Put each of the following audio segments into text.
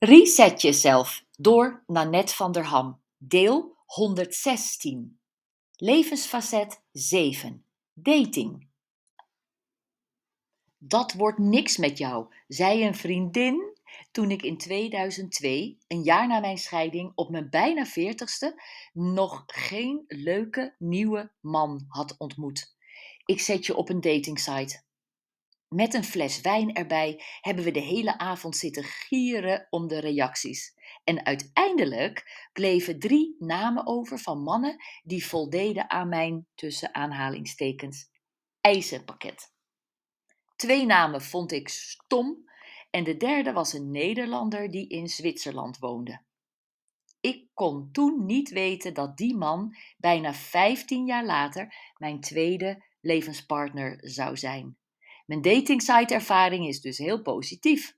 Reset jezelf door Nanette van der Ham. Deel 116. Levensfacet 7. Dating. Dat wordt niks met jou, zei een vriendin toen ik in 2002, een jaar na mijn scheiding, op mijn bijna veertigste, nog geen leuke nieuwe man had ontmoet. Ik zet je op een datingsite. Met een fles wijn erbij hebben we de hele avond zitten gieren om de reacties. En uiteindelijk bleven drie namen over van mannen die voldeden aan mijn tussen aanhalingstekens eisenpakket. Twee namen vond ik stom en de derde was een Nederlander die in Zwitserland woonde. Ik kon toen niet weten dat die man bijna 15 jaar later mijn tweede levenspartner zou zijn. Mijn datingsite ervaring is dus heel positief.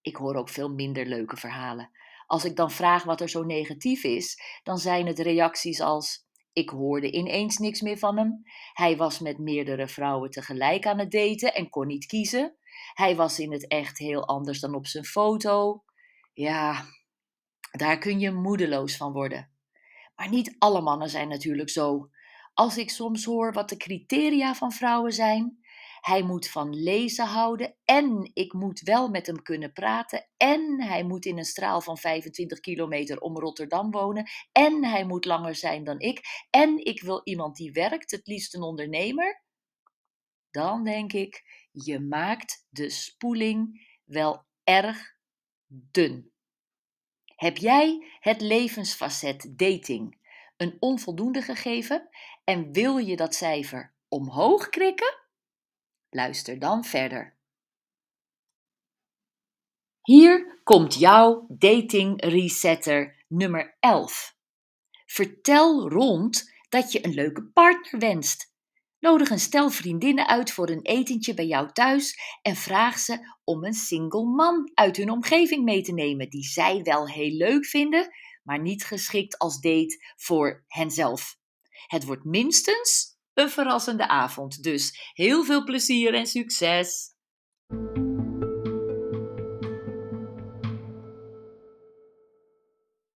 Ik hoor ook veel minder leuke verhalen. Als ik dan vraag wat er zo negatief is, dan zijn het reacties als: Ik hoorde ineens niks meer van hem. Hij was met meerdere vrouwen tegelijk aan het daten en kon niet kiezen. Hij was in het echt heel anders dan op zijn foto. Ja, daar kun je moedeloos van worden. Maar niet alle mannen zijn natuurlijk zo. Als ik soms hoor wat de criteria van vrouwen zijn, hij moet van lezen houden en ik moet wel met hem kunnen praten. En hij moet in een straal van 25 kilometer om Rotterdam wonen. En hij moet langer zijn dan ik. En ik wil iemand die werkt, het liefst een ondernemer. Dan denk ik, je maakt de spoeling wel erg dun. Heb jij het levensfacet dating een onvoldoende gegeven en wil je dat cijfer omhoog krikken? Luister dan verder. Hier komt jouw dating resetter nummer 11. Vertel rond dat je een leuke partner wenst. Nodig een stel vriendinnen uit voor een etentje bij jou thuis en vraag ze om een single man uit hun omgeving mee te nemen die zij wel heel leuk vinden, maar niet geschikt als date voor henzelf. Het wordt minstens een verrassende avond. Dus heel veel plezier en succes!